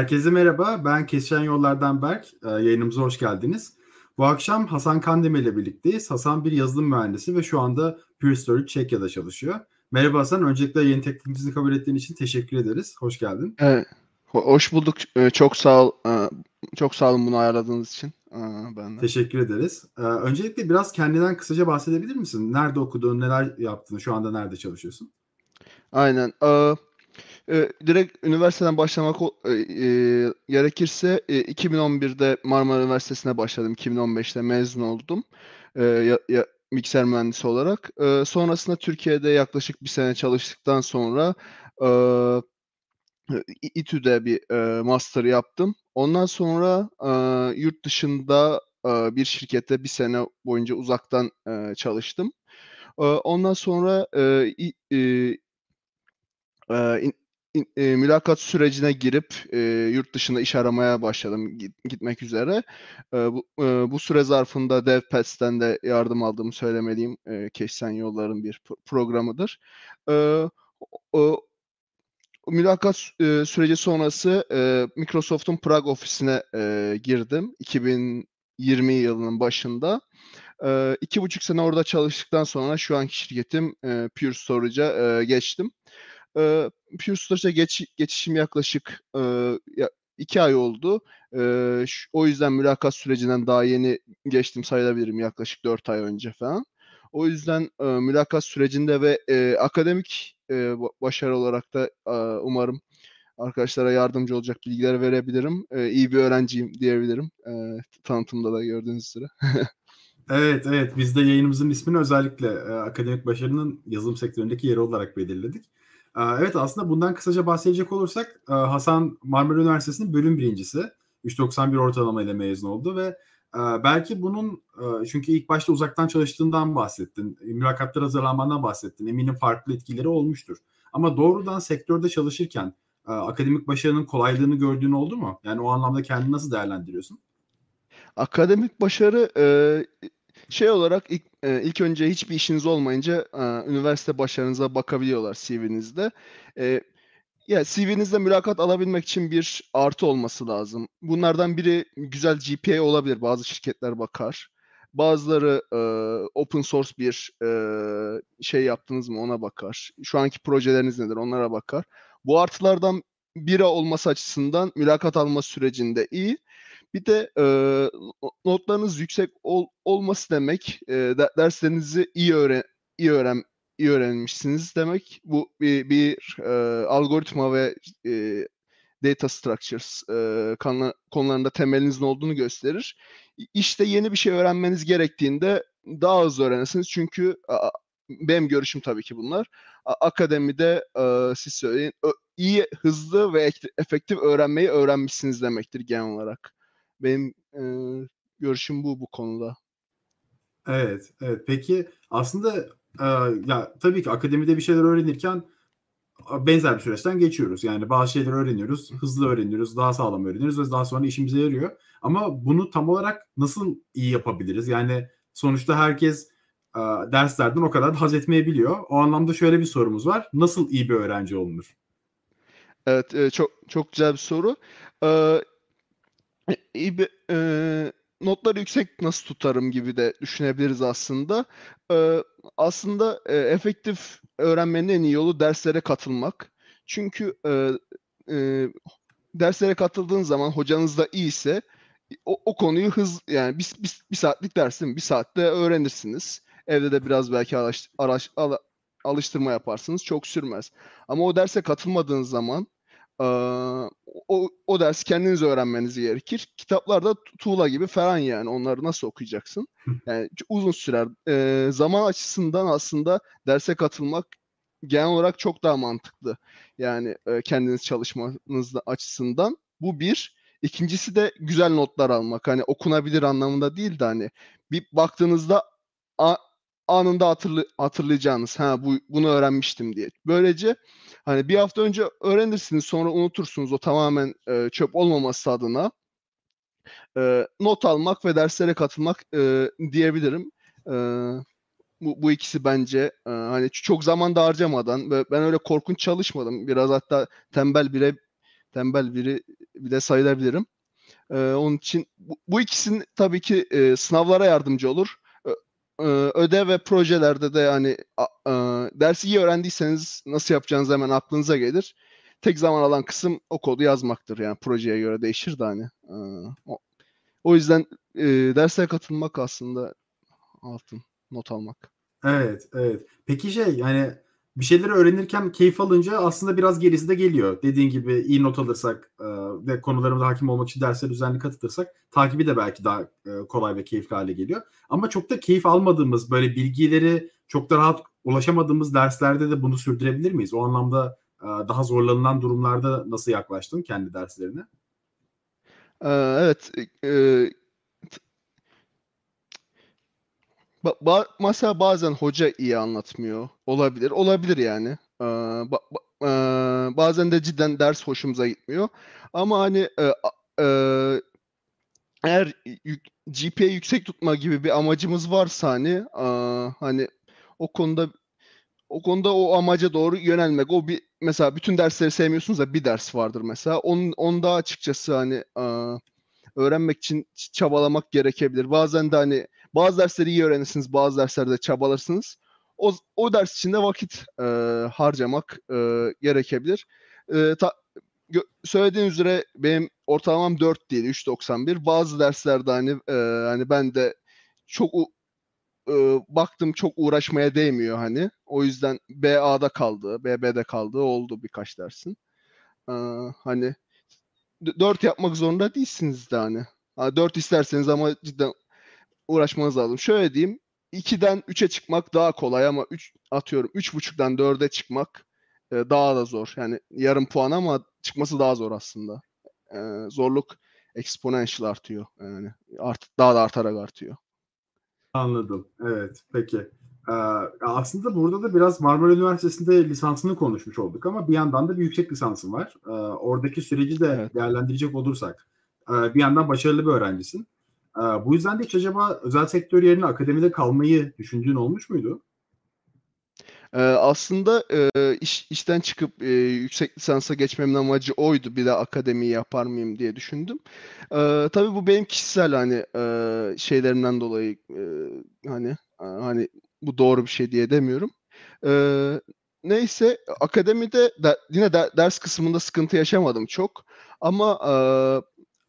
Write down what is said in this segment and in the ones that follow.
Herkese merhaba. Ben Kesişen Yollardan Berk. Ee, yayınımıza hoş geldiniz. Bu akşam Hasan Kandemir ile birlikteyiz. Hasan bir yazılım mühendisi ve şu anda Pure Storage Çekya'da çalışıyor. Merhaba Hasan. Öncelikle yeni teklifimizi kabul ettiğin için teşekkür ederiz. Hoş geldin. Evet. Hoş bulduk. Ee, çok sağ ol. Ee, çok sağ olun bunu ayarladığınız için. Ee, ben de. Teşekkür ederiz. Öncelikle biraz kendinden kısaca bahsedebilir misin? Nerede okudun, neler yaptın, şu anda nerede çalışıyorsun? Aynen. E, direkt üniversiteden başlamak e, e, gerekirse e, 2011'de Marmara Üniversitesi'ne başladım. 2015'te mezun oldum. E, ya, ya, mikser mühendisi olarak. E, sonrasında Türkiye'de yaklaşık bir sene çalıştıktan sonra e, İTÜ'de bir e, master yaptım. Ondan sonra e, yurt dışında e, bir şirkette bir sene boyunca uzaktan e, çalıştım. E, ondan sonra e, e, e, e, mülakat sürecine girip e, yurt dışında iş aramaya başladım git, gitmek üzere. E, bu, e, bu süre zarfında DevPats'ten de yardım aldığımı söylemeliyim. E, Keşsen Yolların bir programıdır. E, o, mülakat e, süreci sonrası e, Microsoft'un Prag ofisine e, girdim 2020 yılının başında. E, iki buçuk sene orada çalıştıktan sonra şu anki şirketim e, Pure Storage'a e, geçtim. E, Pure Storage'a geç, geçişim yaklaşık e, ya, iki ay oldu. E, şu, o yüzden mülakat sürecinden daha yeni geçtim sayılabilirim yaklaşık dört ay önce falan. O yüzden e, mülakat sürecinde ve e, akademik e, başarı olarak da e, umarım arkadaşlara yardımcı olacak bilgiler verebilirim. E, iyi bir öğrenciyim diyebilirim. E, tanıtımda da gördüğünüz üzere. evet, evet. Biz de yayınımızın ismini özellikle e, akademik başarının yazılım sektöründeki yeri olarak belirledik. Evet aslında bundan kısaca bahsedecek olursak Hasan Marmara Üniversitesi'nin bölüm birincisi. 3.91 ortalama ile mezun oldu ve belki bunun çünkü ilk başta uzaktan çalıştığından bahsettin. Mülakatlara hazırlanmandan bahsettin. Eminim farklı etkileri olmuştur. Ama doğrudan sektörde çalışırken akademik başarının kolaylığını gördüğün oldu mu? Yani o anlamda kendini nasıl değerlendiriyorsun? Akademik başarı şey olarak ilk, e, ilk önce hiçbir işiniz olmayınca e, üniversite başarınıza bakabiliyorlar CV'nizde. E, ya CV'nizde mülakat alabilmek için bir artı olması lazım. Bunlardan biri güzel GPA olabilir. Bazı şirketler bakar. Bazıları e, open source bir e, şey yaptınız mı ona bakar. Şu anki projeleriniz nedir onlara bakar. Bu artılardan biri olması açısından mülakat alma sürecinde iyi. Bir de e, notlarınız yüksek ol, olması demek e, derslerinizi iyi öğren iyi öğren iyi öğrenmişsiniz demek. Bu bir, bir e, algoritma ve e, data structures e, konularında temelinizin olduğunu gösterir. İşte yeni bir şey öğrenmeniz gerektiğinde daha hızlı öğrenirsiniz. Çünkü a, benim görüşüm tabii ki bunlar. A, akademide e, siz söyleyin iyi, hızlı ve efektif öğrenmeyi öğrenmişsiniz demektir genel olarak. Benim e, görüşüm bu bu konuda. Evet, evet. Peki aslında e, ya tabii ki akademide bir şeyler öğrenirken benzer bir süreçten geçiyoruz. Yani bazı şeyler öğreniyoruz, hızlı öğreniyoruz, daha sağlam öğreniyoruz ve daha sonra işimize yarıyor. Ama bunu tam olarak nasıl iyi yapabiliriz? Yani sonuçta herkes e, derslerden o kadar haz etmeyebiliyor. O anlamda şöyle bir sorumuz var. Nasıl iyi bir öğrenci olunur? Evet, e, çok çok güzel bir soru. E, e, notları yüksek nasıl tutarım gibi de düşünebiliriz aslında. E, aslında e, efektif öğrenmenin en iyi yolu derslere katılmak. Çünkü e, e, derslere katıldığın zaman hocanız da iyiyse o, o konuyu hız yani bir, bir, bir saatlik dersin bir saatte öğrenirsiniz. Evde de biraz belki araş, araş, al, alıştırma yaparsınız. Çok sürmez. Ama o derse katılmadığınız zaman o, o dersi kendiniz öğrenmeniz gerekir. Kitaplarda tuğla gibi falan yani onları nasıl okuyacaksın? Yani uzun sürer. E, zaman açısından aslında derse katılmak genel olarak çok daha mantıklı. Yani e, kendiniz çalışmanız açısından. Bu bir. İkincisi de güzel notlar almak. Hani okunabilir anlamında değil de hani bir baktığınızda a, anında hatırlı, hatırlayacağınız ha bu bunu öğrenmiştim diye. Böylece hani bir hafta önce öğrenirsiniz sonra unutursunuz o tamamen e, çöp olmaması adına e, not almak ve derslere katılmak e, diyebilirim. E, bu, bu ikisi bence e, hani çok zaman da harcamadan ben öyle korkunç çalışmadım. Biraz hatta tembel bire tembel biri bir de sayılabilirim. E, onun için bu, bu ikisinin tabii ki e, sınavlara yardımcı olur. E, ödev ve projelerde de hani e, dersi iyi öğrendiyseniz nasıl yapacağınız hemen aklınıza gelir. Tek zaman alan kısım o kodu yazmaktır. Yani projeye göre değişir de hani. E, o, yüzden e, derslere katılmak aslında altın not almak. Evet, evet. Peki şey yani bir şeyleri öğrenirken keyif alınca aslında biraz gerisi de geliyor. Dediğin gibi iyi not alırsak e, ve konularımıza hakim olmak için derslere düzenli katılırsak takibi de belki daha e, kolay ve keyifli hale geliyor. Ama çok da keyif almadığımız böyle bilgileri çok da rahat ulaşamadığımız derslerde de bunu sürdürebilir miyiz? O anlamda e, daha zorlanılan durumlarda nasıl yaklaştın kendi derslerine? Evet, e, Ba- ba- mesela bazen hoca iyi anlatmıyor. Olabilir. Olabilir yani. Ee, ba- ba- e, bazen de cidden ders hoşumuza gitmiyor. Ama hani e, e, eğer yük, GPA yüksek tutma gibi bir amacımız varsa hani e, hani o konuda o konuda o amaca doğru yönelmek. O bir mesela bütün dersleri sevmiyorsunuz da bir ders vardır mesela. Onun onda açıkçası hani e, öğrenmek için çabalamak gerekebilir. Bazen de hani bazı dersleri iyi öğrenirsiniz, bazı derslerde çabalarsınız. O, o ders içinde vakit e, harcamak e, gerekebilir. E, ta, gö, söylediğin üzere benim ortalamam 4 değil, 3.91. Bazı derslerde hani e, hani ben de çok e, baktım çok uğraşmaya değmiyor hani. O yüzden BA'da kaldı, BB'de kaldı oldu birkaç dersin. E, hani 4 yapmak zorunda değilsiniz de hani. 4 isterseniz ama cidden uğraşmanız lazım. Şöyle diyeyim. 2'den 3'e çıkmak daha kolay ama 3 atıyorum 3.5'dan 4'e çıkmak e, daha da zor. Yani yarım puan ama çıkması daha zor aslında. E, zorluk exponential artıyor. Yani art, daha da artarak artıyor. Anladım. Evet. Peki. Ee, aslında burada da biraz Marmara Üniversitesi'nde lisansını konuşmuş olduk ama bir yandan da bir yüksek lisansın var. Ee, oradaki süreci de evet. değerlendirecek olursak e, bir yandan başarılı bir öğrencisin. Ee, bu yüzden de hiç acaba özel sektör yerine akademide kalmayı düşündüğün olmuş muydu? Ee, aslında e, iş, işten çıkıp e, yüksek lisansa geçmemin amacı oydu. Bir de akademi yapar mıyım diye düşündüm. Ee, tabii bu benim kişisel hani e, şeylerimden dolayı e, hani hani bu doğru bir şey diye demiyorum. Ee, neyse akademide de, yine de, ders kısmında sıkıntı yaşamadım çok. Ama e,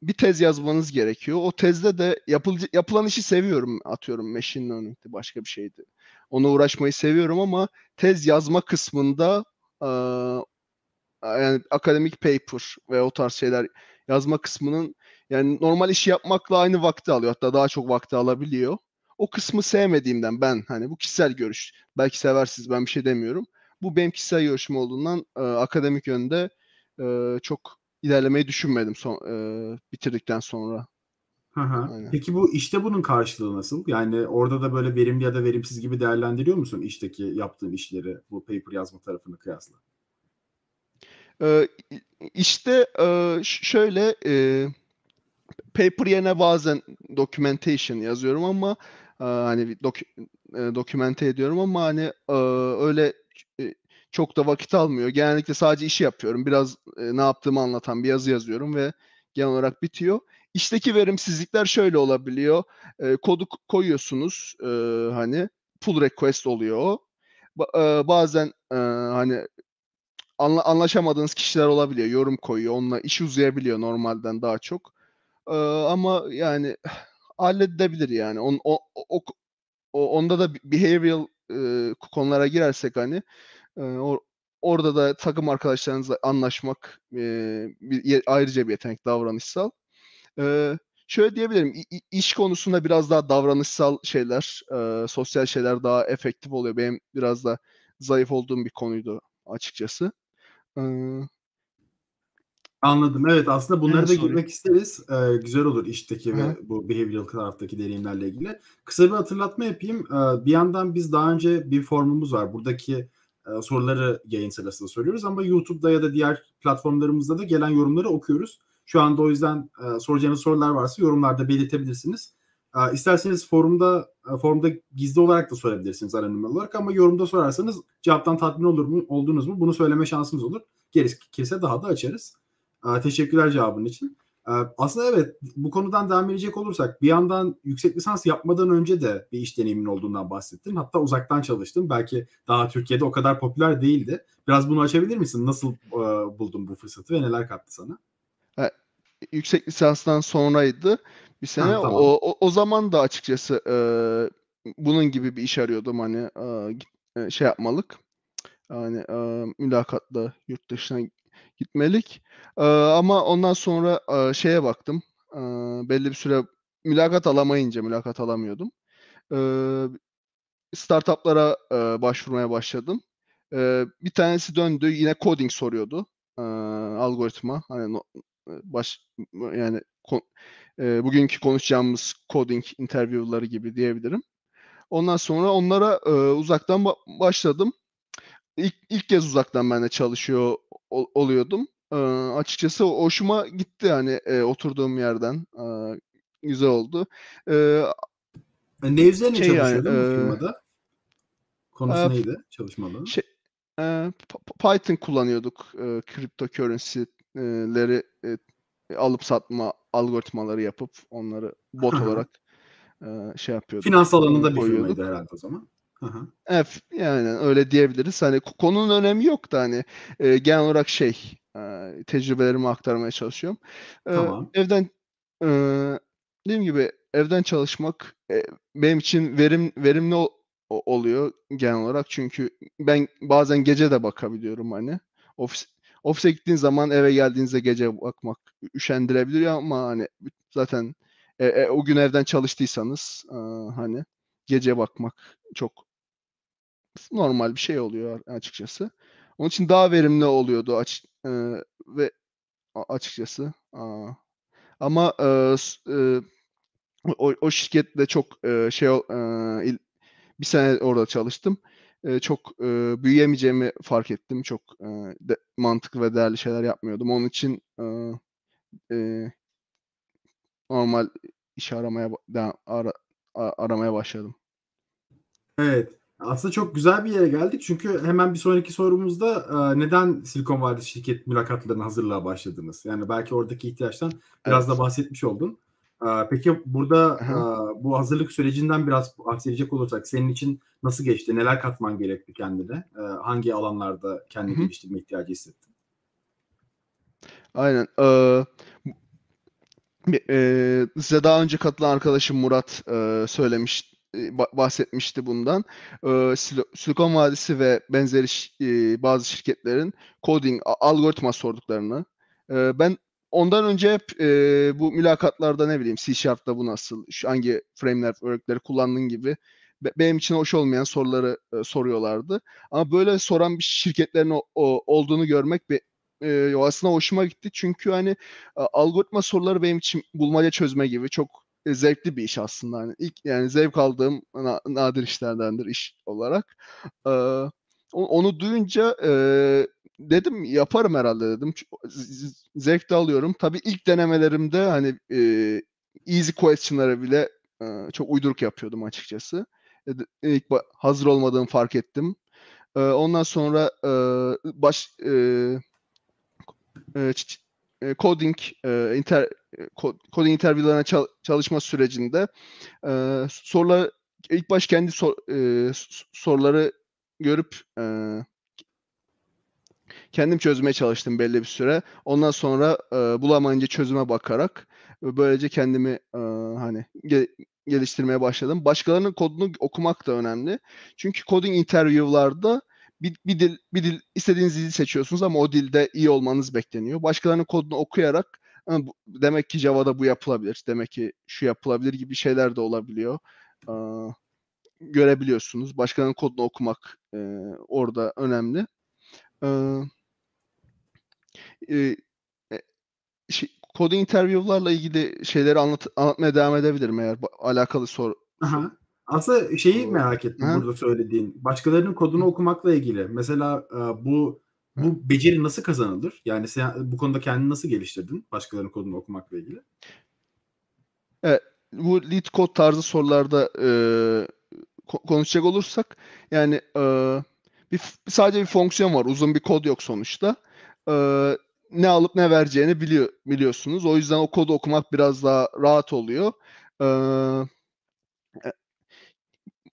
bir tez yazmanız gerekiyor. O tezde de yapıl, yapılan işi seviyorum. Atıyorum machine learning'di başka bir şeydi. Ona uğraşmayı seviyorum ama tez yazma kısmında e, yani akademik paper ve o tarz şeyler yazma kısmının yani normal işi yapmakla aynı vakti alıyor. Hatta daha çok vakti alabiliyor. O kısmı sevmediğimden ben hani bu kişisel görüş. Belki seversiniz ben bir şey demiyorum. Bu benim kişisel görüşüm olduğundan e, akademik yönde e, çok ilerlemeyi düşünmedim son, e, bitirdikten sonra. Peki bu işte bunun karşılığı nasıl? Yani orada da böyle verimli ya da verimsiz gibi değerlendiriyor musun işteki yaptığın işleri bu paper yazma tarafını kıyasla? Ee, işte e, şöyle e, paper yerine bazen documentation yazıyorum ama hani dok, e, dokümente ediyorum ama hani öyle çok da vakit almıyor. Genellikle sadece işi yapıyorum. Biraz ne yaptığımı anlatan bir yazı yazıyorum ve genel olarak bitiyor. İşteki verimsizlikler şöyle olabiliyor. Kodu koyuyorsunuz hani pull request oluyor bazen hani anla- anlaşamadığınız kişiler olabiliyor. Yorum koyuyor. Onunla iş uzayabiliyor normalden daha çok. E, ama yani halledilebilir yani. On, o, o, onda da behavioral e, konulara girersek hani e, or, orada da takım arkadaşlarınızla anlaşmak e, bir, ayrıca bir yetenek davranışsal. E, şöyle diyebilirim. iş konusunda biraz daha davranışsal şeyler, e, sosyal şeyler daha efektif oluyor. Benim biraz da zayıf olduğum bir konuydu açıkçası. Anladım. Evet, aslında bunlara da girmek isteriz. Eee, güzel olur işteki Hı ve bu behavioral taraftaki deneyimlerle ilgili. Kısa bir hatırlatma yapayım. Eee, bir yandan biz daha önce bir formumuz var. Buradaki, eee, soruları yayın sırasında soruyoruz ama YouTube'da ya da diğer platformlarımızda da gelen yorumları okuyoruz. Şu anda o yüzden, eee, soracağınız sorular varsa yorumlarda belirtebilirsiniz. Eee, isterseniz forumda eee, formda gizli olarak da sorabilirsiniz anonim olarak ama yorumda sorarsanız cevaptan tatmin olur mu oldunuz mu bunu söyleme şansımız olur. Gerekirse daha da açarız. Eee, teşekkürler cevabın için. Eee, aslında evet, bu konudan devam edecek olursak bir yandan yüksek lisans yapmadan önce de bir iş deneyimin olduğundan bahsettin. Hatta uzaktan çalıştın. Belki daha Türkiye'de o kadar popüler değildi. Biraz bunu açabilir misin? Nasıl, eee, buldun bu fırsatı ve neler kattı sana? Eee, yüksek lisanstan sonraydı bir sene. Ha, tamam. O o o zaman da açıkçası, eee, bunun gibi bir iş arıyordum hani, git eee, şey yapmalık, hani, eee, mülakatla yurt dışına gitmelik. Ama ondan sonra, şeye baktım, belli bir süre mülakat alamayınca mülakat alamıyordum. Eee, startup'lara, başvurmaya başladım. Bir tanesi döndü, yine coding soruyordu, algoritma. Hani baş yani ko eee, bugünkü konuşacağımız coding interview'ları gibi diyebilirim. Ondan sonra onlara, uzaktan ba başladım. İlk ilk kez uzaktan ben de çalışıyor ol oluyordum. Eee, açıkçası hoşuma gitti hani, eee, oturduğum yerden. Eee, güzel oldu. E, ne üzerine Şey yani, çalışıyordun bu eee firmada? Konusu Eee, neydi şey, P Python kullanıyorduk. Eee, cryptocurrency'leri, eee, alıp satma algoritmaları yapıp onları bot olarak, eee, şey yapıyorduk, Finans alanında bir firmaydı herhâlde o zaman. Hı. Evet, yani öyle diyebiliriz. Hani ko konunun önemi yok da hani, eee, genel olarak şey, eee, tecrübelerimi aktarmaya çalışıyorum. Eee, Tamam. evden, eee, dediğim gibi evden çalışmak, eee, benim için verim verimli o oluyor genel olarak. Çünkü ben bazen gece de bakabiliyorum hani. Ofis ofise gittiğin zaman eve geldiğinizde gece bakmak üşendirebiliyor ama hani zaten, eee, eee, o gün evden çalıştıysanız, eee, hani gece bakmak çok normal bir şey oluyor açıkçası. Onun için daha verimli oluyordu açık eee, ve açıkçası. Aaa, ama, s eee, o o şirkette çok, eee, şey il 1 sene orada çalıştım. Eee, çok, eee, büyüyemeyeceğimi fark ettim. Çok, eee, de mantıklı ve değerli şeyler yapmıyordum. Onun için, eee, eee normal iş aramaya ara aramaya başladım. Evet. Aslında çok güzel bir yere geldik. Çünkü hemen bir sonraki sorumuzda, eee, neden Silikon Vadisi şirket mülakatlarına hazırlığa başladınız? Yani belki oradaki ihtiyaçtan biraz da Evet. bahsetmiş oldun. Eee, peki burada, eee, bu hazırlık sürecinden biraz bahsedecek olursak senin için nasıl geçti? Neler katman gerekti kendine? Hangi alanlarda kendini hı. geliştirme ihtiyacı hissettin? Aynen. Size daha önce katılan arkadaşım Murat, eee, söylemiş, eee, ba bahsetmişti bundan. Eee, Silikon Vadisi ve benzeri eee, bazı şirketlerin coding, algoritma sorduklarını. Ben ondan önce hep, bu mülakatlarda ne bileyim C bu nasıl, şu hangi framework'leri kullandın gibi be benim için hoş olmayan soruları, eee, soruyorlardı. Ama böyle soran bir şirketlerin olduğunu görmek be eee, aslında hoşuma gitti. Çünkü hani, algoritma soruları benim için bulmaca çözme gibi çok, zevkli bir iş aslında. Hani ilk yani zevk aldığım na nadir işlerdendir iş olarak. Eee, o onu duyunca, eee, dedim yaparım herhâlde dedim. Zevk de alıyorum. Tabii ilk denemelerimde hani, eee, easy question'ları bile, eee, çok uyduruk yapıyordum açıkçası. D ilk hazır olmadığımı fark ettim. Eee, ondan sonra, eee, baş eee, eee, eee, coding, eee, inter ko coding interview'larına ça çalışma sürecinde, eee, soruları ilk baş kendi sor soruları görüp, kendim çözmeye çalıştım belli bir süre. Ondan sonra, eee, bulamayınca çözüme bakarak, böylece kendimi, hani ge geliştirmeye başladım. Başkalarının kodunu okumak da önemli. Çünkü coding interview'larda bir bir dil bir dil istediğiniz dili seçiyorsunuz ama o dilde iyi olmanız bekleniyor. Başkalarının kodunu okuyarak, demek ki Java'da bu yapılabilir, demek ki şu yapılabilir gibi şeyler de olabiliyor. Aaa, görebiliyorsunuz. Başkalarının kodunu okumak, eee, orada önemli. Eee, e coding interview'larla ilgili şeyleri anlat anlatmaya devam edebilirim eğer alakalı soru. Aha. Aslında şeyi merak ettim ha? burada söylediğin. Başkalarının kodunu okumakla ilgili. Mesela e, bu bu beceri nasıl kazanılır? Yani sen bu konuda kendini nasıl geliştirdin? Başkalarının kodunu okumakla ilgili. bu lead code tarzı sorularda e, ko- konuşacak olursak yani e, bir sadece bir fonksiyon var. Uzun bir kod yok sonuçta. E, ne alıp ne vereceğini biliyor biliyorsunuz. O yüzden o kodu okumak biraz daha rahat oluyor. E,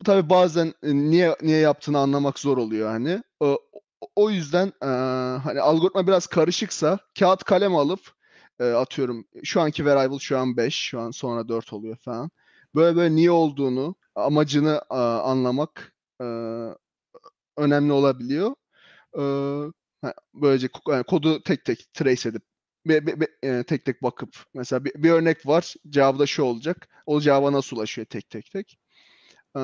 tabii bazen e, niye niye yaptığını anlamak zor oluyor hani. O- yüzden hani algoritma biraz karışıksa kağıt kalem alıp e, atıyorum şu anki variable şu an 5, şu an sonra 4 oluyor falan. Böyle böyle niye olduğunu, amacını anlamak önemli olabiliyor. Böylece kodu tek tek trace edip be- be- be- e, tek tek bakıp mesela bir, bir örnek var cevabı da şu olacak. O cevaba nasıl ulaşıyor tek tek tek. E,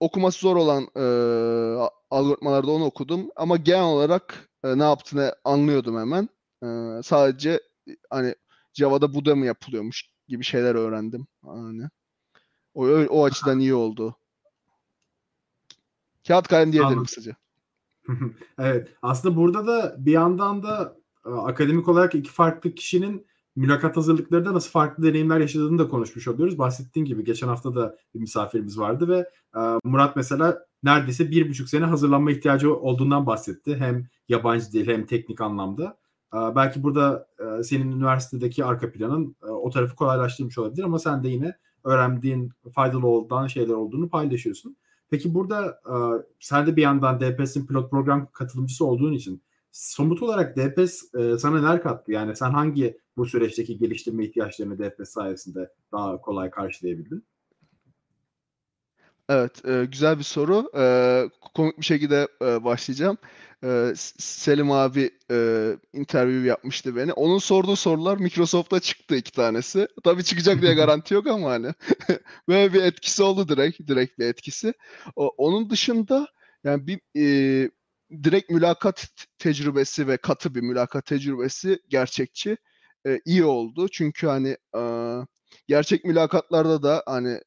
okuması zor olan e, algoritmalarda onu okudum ama genel olarak e, ne yaptığını anlıyordum hemen. E, sadece hani Java'da bu da mı yapılıyormuş gibi şeyler öğrendim. Hani o o, açıdan iyi oldu. Kağıt kalem diyebilirim kısaca. Evet. Aslında burada da bir yandan da e, akademik olarak iki farklı kişinin mülakat hazırlıklarında nasıl farklı deneyimler yaşadığını da konuşmuş oluyoruz. Bahsettiğin gibi geçen hafta da bir misafirimiz vardı ve e, Murat mesela neredeyse bir buçuk sene hazırlanma ihtiyacı olduğundan bahsetti. Hem yabancı dil hem teknik anlamda. E, belki burada e, senin üniversitedeki arka planın o tarafı kolaylaştırmış olabilir ama sen de yine öğrendiğin faydalı olan şeyler olduğunu paylaşıyorsun. Peki burada sen de bir yandan DPS'in pilot program katılımcısı olduğun için somut olarak DPS e, sana neler kattı? Yani sen hangi bu süreçteki geliştirme ihtiyaçlarını DPS sayesinde daha kolay karşılayabildin? Evet, e, güzel bir soru. E, komik bir şekilde e, başlayacağım. E, Selim abi e, interview yapmıştı beni. Onun sorduğu sorular Microsoft'ta çıktı iki tanesi. Tabii çıkacak diye garanti yok ama hani böyle bir etkisi oldu direkt, direkt bir etkisi. O, onun dışında yani bir e, direkt mülakat tecrübesi ve katı bir mülakat tecrübesi gerçekçi e, iyi oldu. Çünkü hani e, gerçek mülakatlarda da hani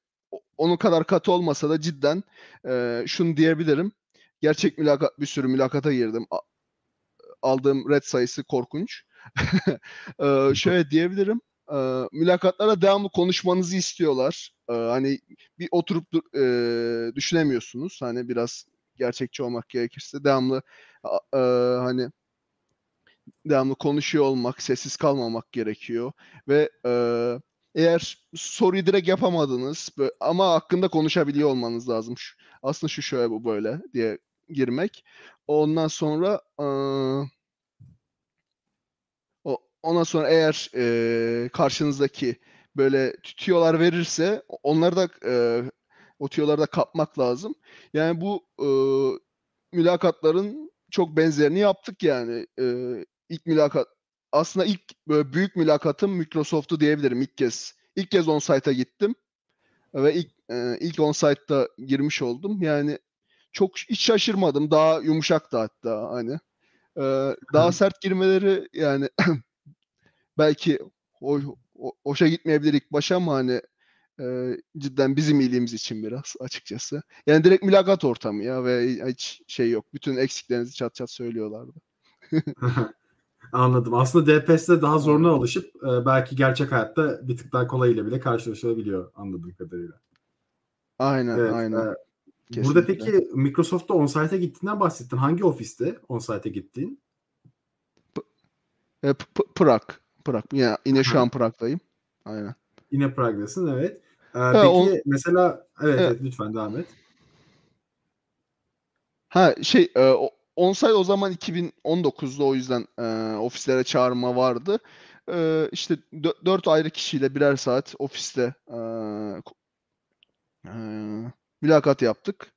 onun kadar katı olmasa da cidden e, şunu diyebilirim. Gerçek mülakat bir sürü mülakata girdim. A- aldığım red sayısı korkunç. E, şöyle diyebilirim. E, mülakatlara devamlı konuşmanızı istiyorlar. E, hani bir oturup e, düşünemiyorsunuz. Hani biraz gerçekçi olmak gerekirse devamlı e, hani devamlı konuşuyor olmak, sessiz kalmamak gerekiyor ve e, eğer soruyu direkt yapamadınız ama hakkında konuşabiliyor olmanız lazım. Şu, aslında şu şöyle bu böyle diye girmek. Ondan sonra e, o, ondan sonra eğer e, karşınızdaki böyle tüyolar verirse onları da e, o tüyoları da kapmak lazım. Yani bu e, mülakatların çok benzerini yaptık yani. E, ilk mülakat aslında ilk böyle büyük mülakatım Microsoft'tu diyebilirim ilk kez. İlk kez on-site'a gittim ve ilk e, ilk on-site'da girmiş oldum. Yani çok hiç şaşırmadım. Daha yumuşaktı hatta hani. E, daha sert girmeleri yani belki hoş, ho- hoşa gitmeyebilir ilk başa ama hani e, cidden bizim iyiliğimiz için biraz açıkçası. Yani direkt mülakat ortamı ya ve hiç şey yok. Bütün eksiklerinizi çat çat söylüyorlardı. Anladım. Aslında DPS'de daha zoruna alışıp e, belki gerçek hayatta bir tık daha kolayıyla bile karşılaşılabiliyor anladığım kadarıyla. Aynen Evet. aynen. e, burada peki Microsoft'ta on-site'e gittiğinden bahsettin. Hangi ofiste on-site'e gittiğin? E, P- P- Prag. Prag. Yine, yine şu an Prag'dayım. Aynen. Yine Prag'dasın evet. E, Ha, peki on- mesela evet, Evet. evet lütfen devam et. Ha şey e, o- onsite o zaman 2019'da o yüzden e, ofislere çağırma vardı. E, işte dö- dört ayrı kişiyle birer saat ofiste e, e, mülakat yaptık.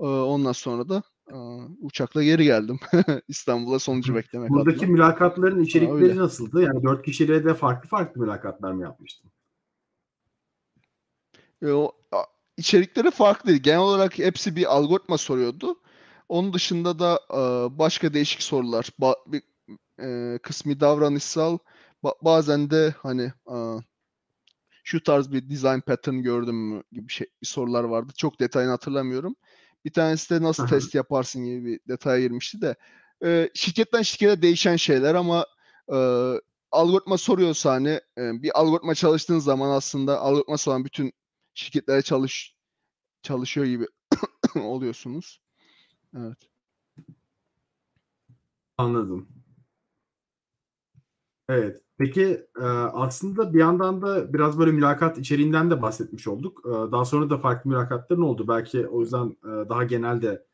E, ondan sonra da e, uçakla geri geldim. İstanbul'a sonucu beklemek Buradaki adına. mülakatların içerikleri öyle. nasıldı? Yani dört kişiyle de farklı farklı mülakatlar mı yapmıştın? E, o, içerikleri farklıydı. Genel olarak hepsi bir algoritma soruyordu. Onun dışında da e, başka değişik sorular. Bir, e, kısmi davranışsal, ba- bazen de hani şu tarz bir design pattern gördüm mü gibi şey, bir sorular vardı. Çok detayını hatırlamıyorum. Bir tanesi de nasıl test yaparsın gibi bir detaya girmişti de. Ee, şirketten şirkete değişen şeyler ama e, algoritma soruyorsa hani e, bir algoritma çalıştığın zaman aslında algoritması olan bütün şirketlere çalış çalışıyor gibi oluyorsunuz. Evet. Anladım. Evet. Peki e, aslında bir yandan da biraz böyle mülakat içeriğinden de bahsetmiş olduk. E, daha sonra da farklı mülakatların oldu. Belki o yüzden e, daha genel de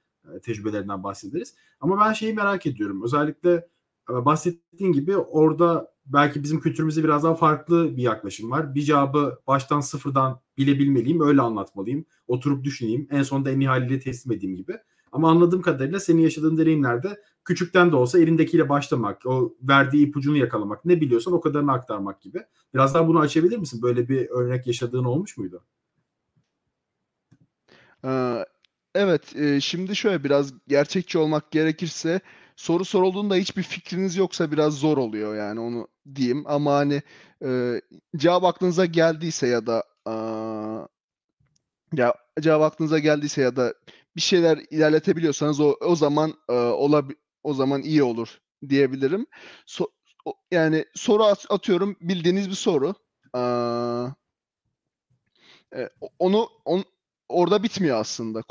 tecrübelerinden bahsederiz. Ama ben şeyi merak ediyorum. Özellikle bahsettiğin gibi orada belki bizim kültürümüzde biraz daha farklı bir yaklaşım var. Bir cevabı baştan sıfırdan bilebilmeliyim, öyle anlatmalıyım. Oturup düşüneyim, en sonunda en iyi haliyle teslim edeyim gibi. Ama anladığım kadarıyla senin yaşadığın deneyimlerde küçükten de olsa elindekiyle başlamak, o verdiği ipucunu yakalamak, ne biliyorsan o kadarını aktarmak gibi. Biraz daha bunu açabilir misin? Böyle bir örnek yaşadığın olmuş muydu? Ee, Evet, e, şimdi şöyle biraz gerçekçi olmak gerekirse soru sorulduğunda hiçbir fikriniz yoksa biraz zor oluyor yani onu diyeyim. Ama hani e, cevap aklınıza geldiyse ya da aa, ya cevap aklınıza geldiyse ya da bir şeyler ilerletebiliyorsanız o o zaman e, olabi- o zaman iyi olur diyebilirim. So- o- yani soru at- atıyorum bildiğiniz bir soru. E, onu on, orada bitmiyor aslında.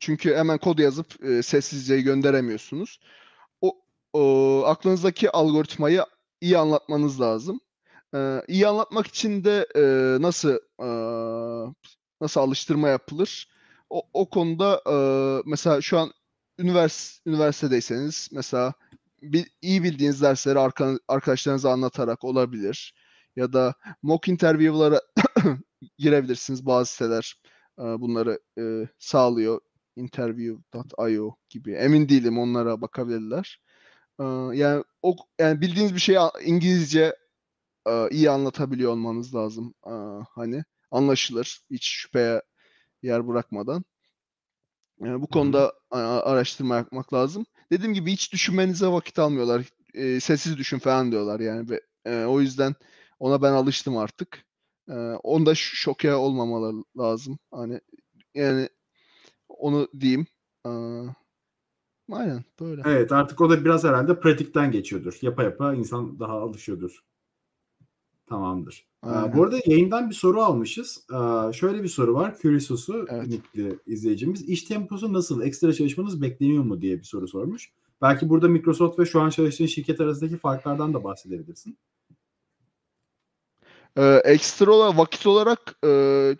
Çünkü hemen kod yazıp e, sessizce gönderemiyorsunuz. O, aklınızdaki algoritmayı iyi anlatmanız lazım. E, iyi anlatmak için de e, nasıl e, nasıl alıştırma yapılır? O, o konuda e, mesela şu an ünivers üniversitedeyseniz mesela bir, iyi bildiğiniz dersleri arka, arkadaşlarınıza anlatarak olabilir. Ya da mock interview'lara girebilirsiniz. Bazı siteler e, bunları e, sağlıyor. Interview.io gibi. Emin değilim onlara bakabilirler. E, yani o yani bildiğiniz bir şeyi İngilizce e, iyi anlatabiliyor olmanız lazım. E, hani anlaşılır. Hiç şüpheye yer bırakmadan. Yani bu Hı hı. konuda araştırma yapmak lazım. Dediğim gibi hiç düşünmenize vakit almıyorlar. E, sessiz düşün falan diyorlar yani. Ve, e, o yüzden ona ben alıştım artık. E, onda şoke olmamaları lazım. Hani yani onu diyeyim. E, aynen böyle. Evet artık o da biraz herhalde pratikten geçiyordur. Yapa yapa insan daha alışıyordur. Tamamdır. Ee, Aynen. bu arada yayından bir soru almışız. Ee, şöyle bir soru var. Curious'u Evet. nickli izleyicimiz. İş temposu nasıl? Ekstra çalışmanız bekleniyor mu diye bir soru sormuş. Belki burada Microsoft ve şu an çalıştığın şirket arasındaki farklardan da bahsedebilirsin. Ee, ekstra olarak vakit olarak e,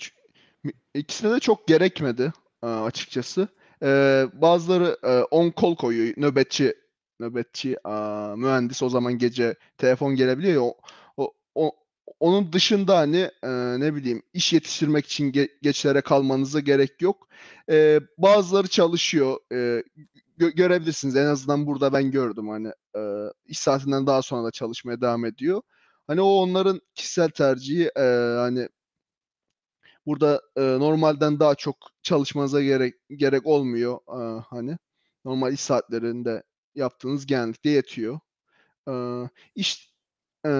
ikisine de çok gerekmedi e, açıkçası. Ee, bazıları e, on call koyuyor. Nöbetçi nöbetçi e, mühendis o zaman gece telefon gelebiliyor ya o, o, o- onun dışında hani e, ne bileyim iş yetiştirmek için ge- geçlere kalmanıza gerek yok. Ee, bazıları çalışıyor. E, gö- görebilirsiniz. En azından burada ben gördüm hani e, iş saatinden daha sonra da çalışmaya devam ediyor. Hani o onların kişisel tercihi e, hani burada e, normalden daha çok çalışmanıza gerek gerek olmuyor e, hani normal iş saatlerinde yaptığınız genellikle yetiyor. E, iş e,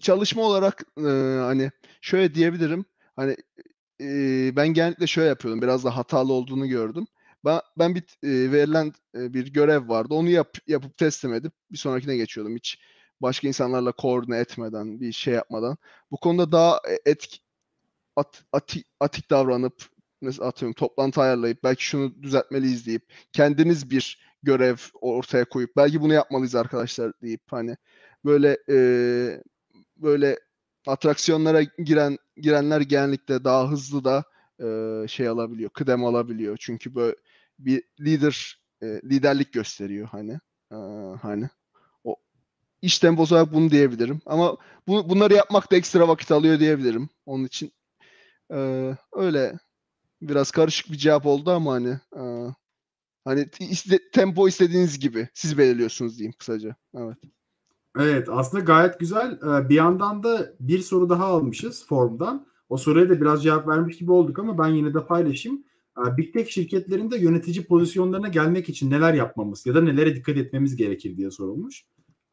çalışma olarak e, hani şöyle diyebilirim hani e, ben genellikle şöyle yapıyordum biraz da hatalı olduğunu gördüm. Ben, ben bir e, verilen e, bir görev vardı. Onu yap, yapıp teslim edip bir sonrakine geçiyordum. Hiç başka insanlarla koordine etmeden, bir şey yapmadan. Bu konuda daha e, etki, at, ati- atik davranıp mesela atıyorum toplantı ayarlayıp belki şunu düzeltmeliyiz deyip kendiniz bir görev ortaya koyup belki bunu yapmalıyız arkadaşlar deyip hani böyle e, böyle atraksiyonlara giren girenler genellikle daha hızlı da e, şey alabiliyor, kıdem alabiliyor. Çünkü böyle bir lider e, liderlik gösteriyor hani e, hani iş temposu bunu diyebilirim. Ama bu, bunları yapmak da ekstra vakit alıyor diyebilirim. Onun için e, öyle biraz karışık bir cevap oldu ama hani e, hani iste, tempo istediğiniz gibi siz belirliyorsunuz diyeyim kısaca. Evet. Evet aslında gayet güzel. Ee, Bir yandan da bir soru daha almışız formdan. O soruya da biraz cevap vermiş gibi olduk ama ben yine de paylaşayım. Ee, Big Tech şirketlerinde yönetici pozisyonlarına gelmek için neler yapmamız ya da nelere dikkat etmemiz gerekir diye sorulmuş.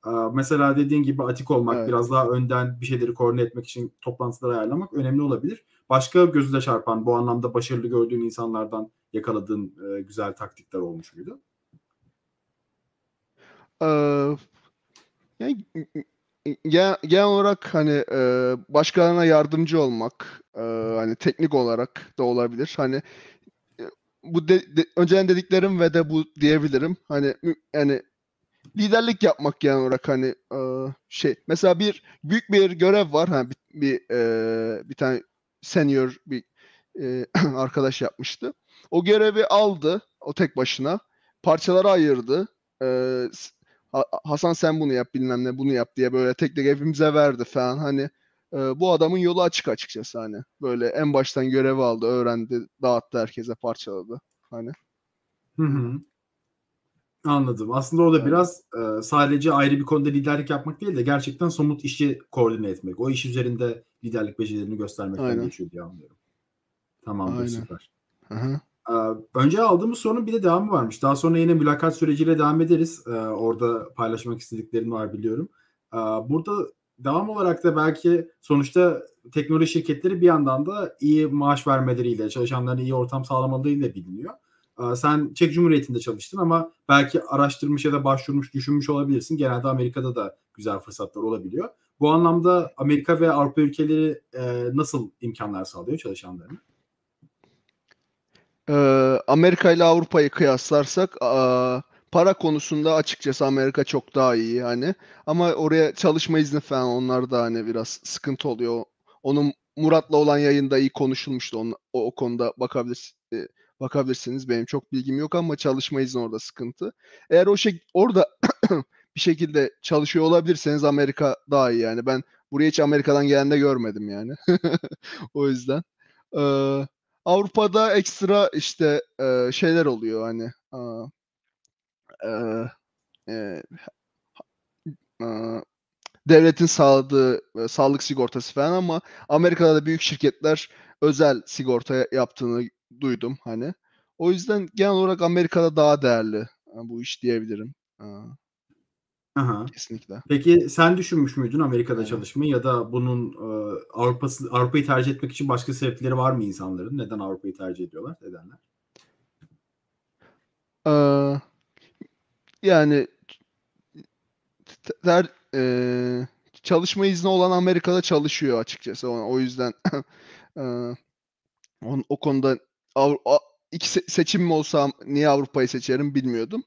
Ee, mesela dediğin gibi atik olmak, Evet. biraz daha önden bir şeyleri koordine etmek için toplantıları ayarlamak önemli olabilir. Başka gözüne çarpan, bu anlamda başarılı gördüğün insanlardan yakaladığın e, güzel taktikler olmuş muydu? Eee, yani genel, genel olarak hani e, başkalarına yardımcı olmak e, hani teknik olarak da olabilir. Hani e, bu de, de- önceden dediklerim ve de bu diyebilirim. Hani yani liderlik yapmak genel olarak hani e, şey mesela bir büyük bir görev var hani bir bir, e, bir tane senior bir e, arkadaş yapmıştı. O görevi aldı o tek başına parçalara ayırdı. E, Hasan sen bunu yap bilmem ne bunu yap diye böyle tek tek hepimize verdi falan hani e, bu adamın yolu açık açıkçası hani böyle en baştan görevi aldı öğrendi dağıttı herkese parçaladı hani Hı hı. Anladım. Aslında o da biraz e, sadece ayrı bir konuda liderlik yapmak değil de gerçekten somut işi koordine etmek. O iş üzerinde liderlik becerilerini göstermekten Aynen. geçiyor diye anlıyorum. Tamamdır, Aynen. süper. Ee, Önce aldığımız sorunun bir de devamı varmış. Daha sonra yine mülakat süreciyle devam ederiz. Ee, Orada paylaşmak istediklerin var biliyorum. Ee, Burada devam olarak da belki sonuçta teknoloji şirketleri bir yandan da iyi maaş vermeleriyle, çalışanlarına iyi ortam sağlamalarıyla biliniyor. Ee, Sen Çek Cumhuriyeti'nde çalıştın ama belki araştırmış ya da başvurmuş, düşünmüş olabilirsin. Genelde Amerika'da da güzel fırsatlar olabiliyor. Bu anlamda Amerika ve Avrupa ülkeleri e, nasıl imkanlar sağlıyor çalışanlarına? Ee, Amerika ile Avrupa'yı kıyaslarsak para konusunda açıkçası Amerika çok daha iyi hani ama oraya çalışma izni falan onlar da hani biraz sıkıntı oluyor. Onun Murat'la olan yayında iyi konuşulmuştu onun, o, o konuda bakabilir, e, bakabilirsiniz. Benim çok bilgim yok ama çalışma izni orada sıkıntı. Eğer o şey orada bir şekilde çalışıyor olabilirseniz Amerika daha iyi yani. Ben buraya hiç Amerika'dan gelen görmedim yani. O yüzden. Ee, Avrupa'da ekstra işte e, şeyler oluyor hani e, e, aa, devletin sağladığı e, sağlık sigortası falan ama Amerika'da da büyük şirketler özel sigorta yaptığını duydum hani. O yüzden genel olarak Amerika'da daha değerli e, bu iş diyebilirim. Aa, Aha. kesinlikle. Peki sen düşünmüş müydün Amerika'da Evet. çalışmayı ya da bunun e, Avrupa'yı tercih etmek için başka sebepleri var mı insanların? Neden Avrupa'yı tercih ediyorlar? Nedenler? Ee, yani ter, e, çalışma izni olan Amerika'da çalışıyor açıkçası. O, o yüzden e, on- o konuda Avru- iki se- seçimim olsa niye Avrupa'yı seçerim bilmiyordum.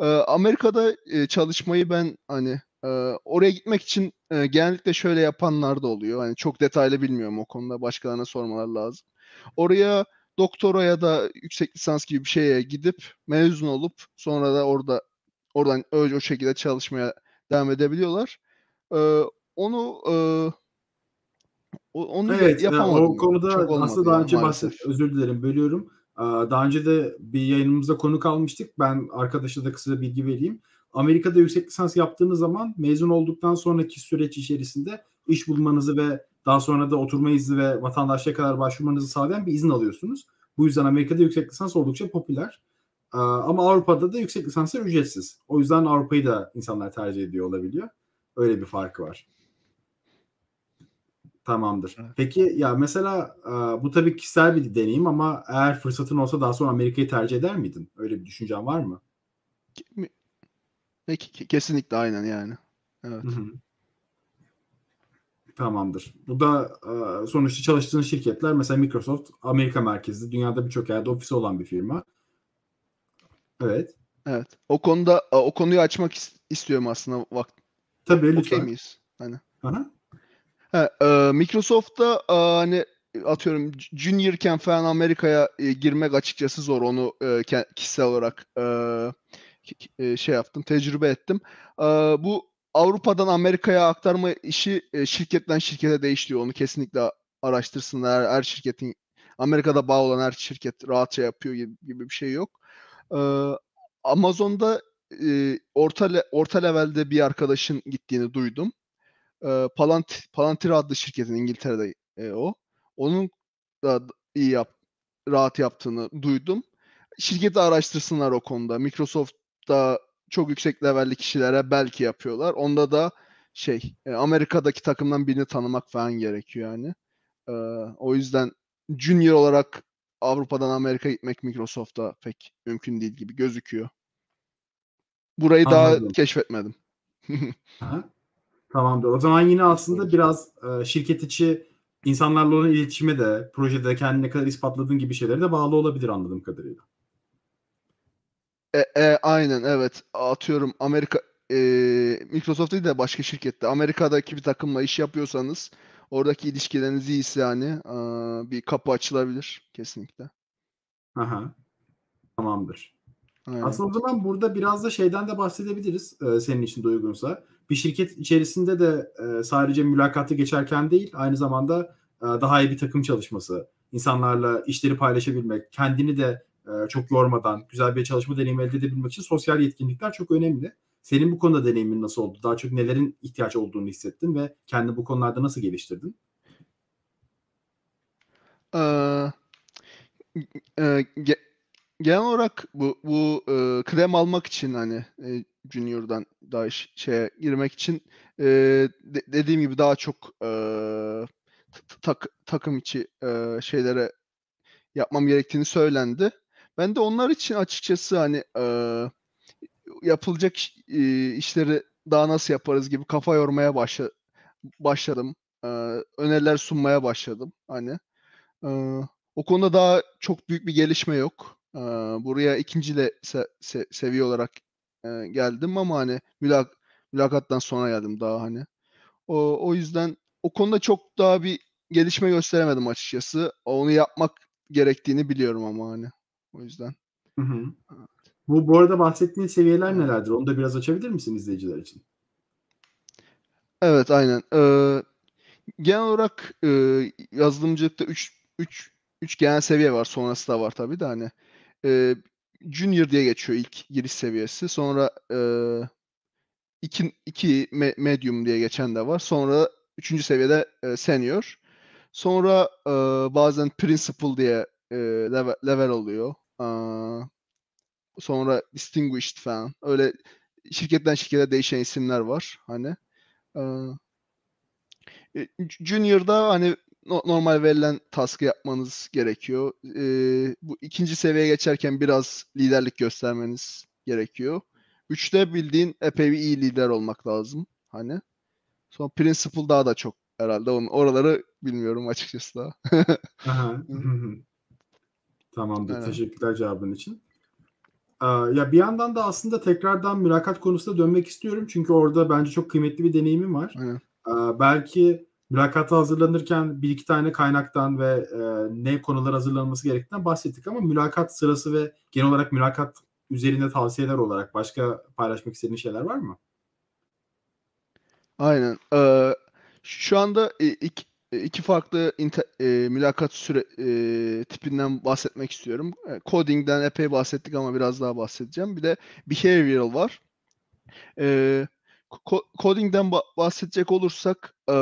E, Amerika'da e, çalışmayı ben hani e, oraya gitmek için e, genellikle şöyle yapanlar da oluyor. Hani çok detaylı bilmiyorum o konuda. Başkalarına sormalar lazım. Oraya doktora ya da yüksek lisans gibi bir şeye gidip mezun olup sonra da orada oradan öyle o şekilde çalışmaya devam edebiliyorlar. Ee, onu e, o- onu Evet, yapamadım. o konuda aslında daha önce maalesef. bahset, özür dilerim bölüyorum. Daha önce de bir yayınımızda konuk almıştık. Ben arkadaşa da kısa bilgi vereyim. Amerika'da yüksek lisans yaptığınız zaman mezun olduktan sonraki süreç içerisinde iş bulmanızı ve daha sonra da oturma izni ve vatandaşlığa kadar başvurmanızı sağlayan bir izin alıyorsunuz. Bu yüzden Amerika'da yüksek lisans oldukça popüler. Ama Avrupa'da da yüksek lisanslar ücretsiz. O yüzden Avrupa'yı da insanlar tercih ediyor olabiliyor. Öyle bir farkı var. Tamamdır. Evet. Peki ya mesela e, bu tabii kişisel bir deneyim ama eğer fırsatın olsa daha sonra Amerika'yı tercih eder miydin? Öyle bir düşüncen var mı? Ke- ke- ke- Kesinlikle aynen yani. Evet. Hı hı. Tamamdır. Bu da e, sonuçta çalıştığın şirketler mesela Microsoft Amerika merkezli, dünyada birçok yerde ofisi olan bir firma. Evet. Evet. O konuda o konuyu açmak is- istiyorum aslında. Vak Tabii okey lütfen. miyiz? Hani. Aha. Ha, e, Microsoft'ta e, hani atıyorum juniorken falan Amerika'ya e, girmek açıkçası zor. Onu e, kişisel olarak e, e, şey yaptım, tecrübe ettim. E, bu Avrupa'dan Amerika'ya aktarma işi e, şirketten şirkete değişiyor. Onu kesinlikle araştırsınlar. Her, her şirketin Amerika'da bağ olan her şirket rahatça yapıyor gibi, gibi bir şey yok. E, Amazon'da e, orta le- orta levelde bir arkadaşın gittiğini duydum. E, Palant Palantir adlı şirketin İngiltere'de e, o. Onun da iyi yap, rahat yaptığını duydum. Şirketi araştırsınlar o konuda. Microsoft'ta çok yüksek levelli kişilere belki yapıyorlar. Onda da şey e, Amerika'daki takımdan birini tanımak falan gerekiyor yani. Ee, o yüzden junior olarak Avrupa'dan Amerika'ya gitmek Microsoft'ta pek mümkün değil gibi gözüküyor. Burayı Anladım. daha keşfetmedim. Aha. Tamamdır. O zaman yine aslında biraz e, şirket içi insanlarla olan iletişime de, projede kendine ne kadar ispatladığın gibi şeylere de bağlı olabilir anladığım kadarıyla. E, e, aynen evet. Atıyorum Amerika e, Microsoft değil de başka şirkette Amerika'daki bir takımla iş yapıyorsanız oradaki ilişkileriniz iyiyse yani e, bir kapı açılabilir kesinlikle. Aha. Tamamdır. Aynen. Aslında o zaman burada biraz da şeyden de bahsedebiliriz e, senin için de uygunsa. Bir şirket içerisinde de e, sadece mülakatı geçerken değil, aynı zamanda e, daha iyi bir takım çalışması, insanlarla işleri paylaşabilmek, kendini de e, çok yormadan güzel bir çalışma deneyimi elde edebilmek için sosyal yetkinlikler çok önemli. Senin bu konuda deneyimin nasıl oldu? Daha çok nelerin ihtiyaç olduğunu hissettin ve kendini bu konularda nasıl geliştirdin? Ee, e, ge- genel olarak bu bu e, krem almak için hani e, Junior'dan daha şeye girmek için e, de- dediğim gibi daha çok e, tak- takım içi e, şeylere yapmam gerektiğini söylendi. Ben de onlar için açıkçası hani e, yapılacak e, işleri daha nasıl yaparız gibi kafa yormaya başla, başladım. E, öneriler sunmaya başladım hani. E, o konuda daha çok büyük bir gelişme yok. E, buraya ikinciyle se- se- seviye olarak e, geldim ama hani mülak mülakattan sonra geldim daha hani. O, o yüzden o konuda çok daha bir gelişme gösteremedim açıkçası. Onu yapmak gerektiğini biliyorum ama hani. O yüzden. Hı hı. Bu bu arada bahsettiğin seviyeler nelerdir? Onu da biraz açabilir misin izleyiciler için? Evet aynen. Ee, genel olarak e, yazılımcılıkta 3 3 3 genel seviye var. Sonrası da var tabii de hani. Ee, junior diye geçiyor ilk giriş seviyesi. Sonra e, 2 2 medium diye geçen de var. Sonra 3. seviyede e, senior. Sonra e, bazen principal diye e, level, level oluyor. Aa, sonra distinguished falan. Öyle şirketten şirkete değişen isimler var hani. E, Junior'da hani no- normal verilen task'ı yapmanız gerekiyor. Ee, bu ikinci seviyeye geçerken biraz liderlik göstermeniz gerekiyor. Üçte bildiğin epey bir iyi lider olmak lazım hani. Sonra principal daha da çok herhalde. Onun, oraları bilmiyorum açıkçası daha. Aha. Tamamdır. Aynen. Teşekkürler cevabın için. Aa, Ya bir yandan da aslında tekrardan mülakat konusuna dönmek istiyorum. Çünkü orada bence çok kıymetli bir deneyimim var. Aynen. Aa, Belki mülakata hazırlanırken bir iki tane kaynaktan ve e, ne konular hazırlanması gerektiğinden bahsettik ama mülakat sırası ve genel olarak mülakat üzerinde tavsiyeler olarak başka paylaşmak istediğin şeyler var mı? Aynen. Ee, şu anda e, iki, e, iki farklı inte- e, mülakat süre e, tipinden bahsetmek istiyorum. E, Coding'den epey bahsettik ama biraz daha bahsedeceğim. Bir de behavioral var. E, coding'den ba- bahsedecek olursak e,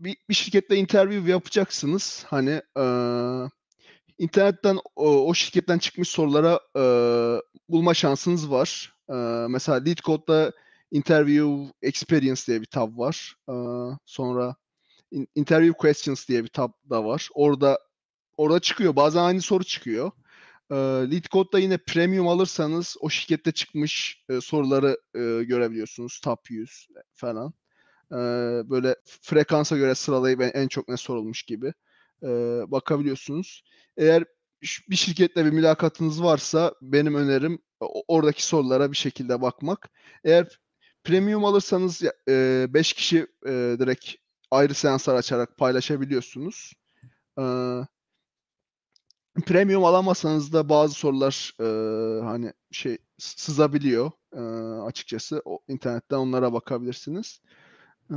bir, bir şirkette interview yapacaksınız. Hani e, internetten o, o şirketten çıkmış sorulara e, bulma şansınız var. E, mesela LeetCode'da Interview Experience diye bir tab var. E, sonra in- Interview Questions diye bir tab da var. Orada orada çıkıyor. Bazen aynı soru çıkıyor. E, LeetCode'da yine premium alırsanız o şirkette çıkmış e, soruları e, görebiliyorsunuz. Top 100 falan. E, böyle frekansa göre sıralayıp en, çok ne sorulmuş gibi e, bakabiliyorsunuz. Eğer bir şirketle bir mülakatınız varsa benim önerim oradaki sorulara bir şekilde bakmak. Eğer premium alırsanız 5 kişi direkt ayrı seanslar açarak paylaşabiliyorsunuz. Premium alamazsanız da bazı sorular hani şey sızabiliyor açıkçası. O internetten onlara bakabilirsiniz. E,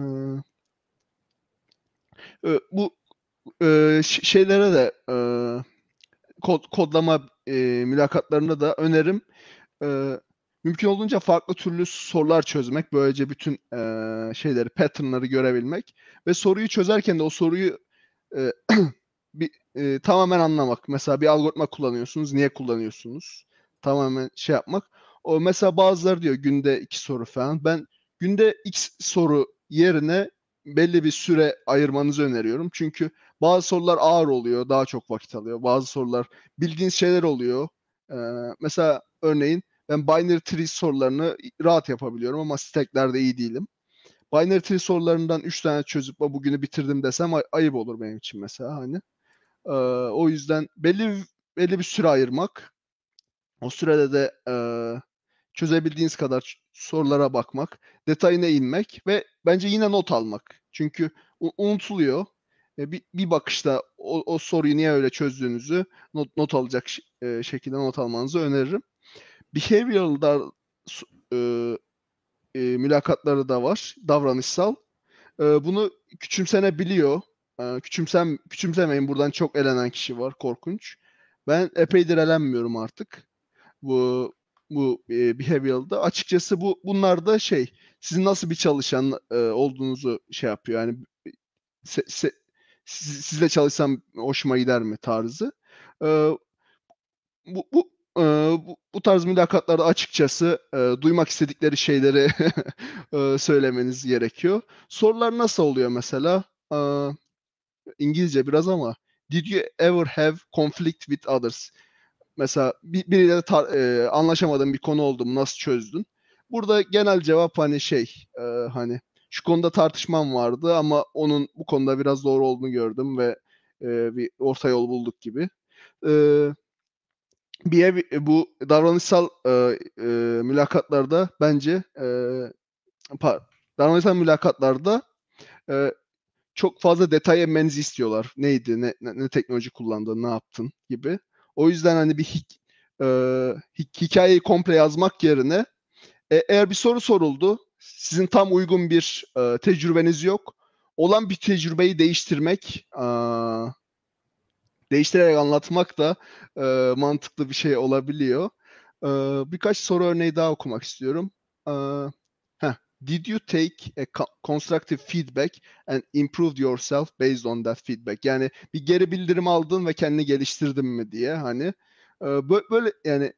e, bu e, şeylere de e, kod, kodlama e, mülakatlarında da önerim e, mümkün olduğunca farklı türlü sorular çözmek. Böylece bütün e, şeyleri, patternları görebilmek ve soruyu çözerken de o soruyu e, bir e, tamamen anlamak. Mesela bir algoritma kullanıyorsunuz, niye kullanıyorsunuz? Tamamen şey yapmak. O mesela bazıları diyor günde iki soru falan. Ben günde x soru yerine belli bir süre ayırmanızı öneriyorum. Çünkü bazı sorular ağır oluyor, daha çok vakit alıyor. Bazı sorular bildiğiniz şeyler oluyor. Ee, mesela örneğin ben binary tree sorularını rahat yapabiliyorum ama stacklerde iyi değilim. Binary tree sorularından 3 tane çözüp bugünü bitirdim desem ay- ayıp olur benim için mesela hani. Ee, o yüzden belli belli bir süre ayırmak. O sürede de e, çözebildiğiniz kadar sorulara bakmak, detayına inmek ve bence yine not almak. Çünkü unutuluyor. E, bir, bir bakışta o, o soruyu niye öyle çözdüğünüzü not, not alacak e, şekilde not almanızı öneririm. Behavioral'da e, e, mülakatları da var. Davranışsal. E, bunu küçümsenebiliyor. E, küçümsem, küçümsemeyin. Buradan çok elenen kişi var. Korkunç. Ben epeydir elenmiyorum artık. Bu bu e, behavioral'da. Açıkçası bu bunlar da şey sizin nasıl bir çalışan e, olduğunuzu şey yapıyor. Yani se, se, sizle çalışsam hoşuma gider mi tarzı. E, bu, bu e, bu, bu tarz mülakatlarda açıkçası e, duymak istedikleri şeyleri e, söylemeniz gerekiyor. Sorular nasıl oluyor mesela? E, İngilizce biraz ama Did you ever have conflict with others? Mesela bir, biriyle tar- e, anlaşamadığın bir konu oldu mu nasıl çözdün? Burada genel cevap hani şey e, hani şu konuda tartışmam vardı ama onun bu konuda biraz doğru olduğunu gördüm ve e, bir orta yol bulduk gibi. E, bir ev, bu davranışsal e, e, mülakatlarda bence e, par, davranışsal mülakatlarda e, çok fazla detay emmenizi istiyorlar. Neydi, ne, ne, ne teknoloji kullandın, ne yaptın gibi. O yüzden hani bir hik, e, hikayeyi komple yazmak yerine e, eğer bir soru soruldu, sizin tam uygun bir e, tecrübeniz yok. Olan bir tecrübeyi değiştirmek, e, değiştirerek anlatmak da e, mantıklı bir şey olabiliyor. E, birkaç soru örneği daha okumak istiyorum. E, Did you take a constructive feedback and improved yourself based on that feedback? Yani bir geri bildirim aldın ve kendini geliştirdin mi diye hani e, böyle yani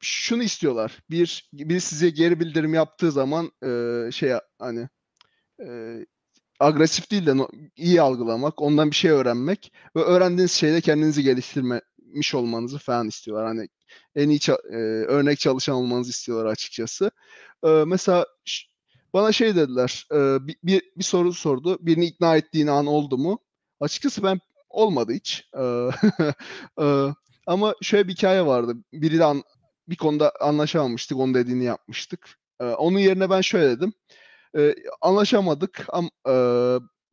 şunu istiyorlar. Bir bir size geri bildirim yaptığı zaman e, şey hani e, agresif değil de iyi algılamak, ondan bir şey öğrenmek ve öğrendiğiniz şeyde kendinizi geliştirmiş olmanızı falan istiyorlar. Hani en iyi e, örnek çalışan olmanızı istiyorlar açıkçası. E, mesela bana şey dediler, e, bir, bir, bir soru sordu. Birini ikna ettiğin an oldu mu? Açıkçası ben olmadı hiç. E, e, ama şöyle bir hikaye vardı. Biri de an, bir konuda anlaşamamıştık, onun dediğini yapmıştık. E, onun yerine ben şöyle dedim. E, anlaşamadık ama e,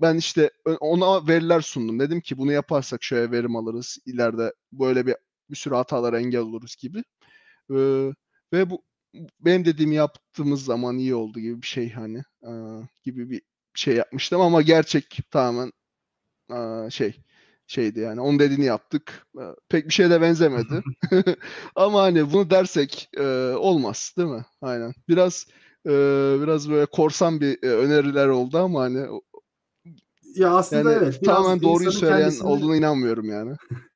ben işte ona veriler sundum. Dedim ki bunu yaparsak şöyle verim alırız. İleride böyle bir bir sürü hatalara engel oluruz gibi. E, ve bu benim dediğimi yaptığımız zaman iyi oldu gibi bir şey hani e, gibi bir şey yapmıştım ama gerçek tamamen e, şey şeydi yani onun dediğini yaptık. E, pek bir şeye de benzemedi. ama hani bunu dersek e, olmaz değil mi? Aynen. Biraz e, biraz böyle korsan bir e, öneriler oldu ama hani ya aslında yani evet. Tamamen doğruyu söyleyen kendisini... olduğuna inanmıyorum yani.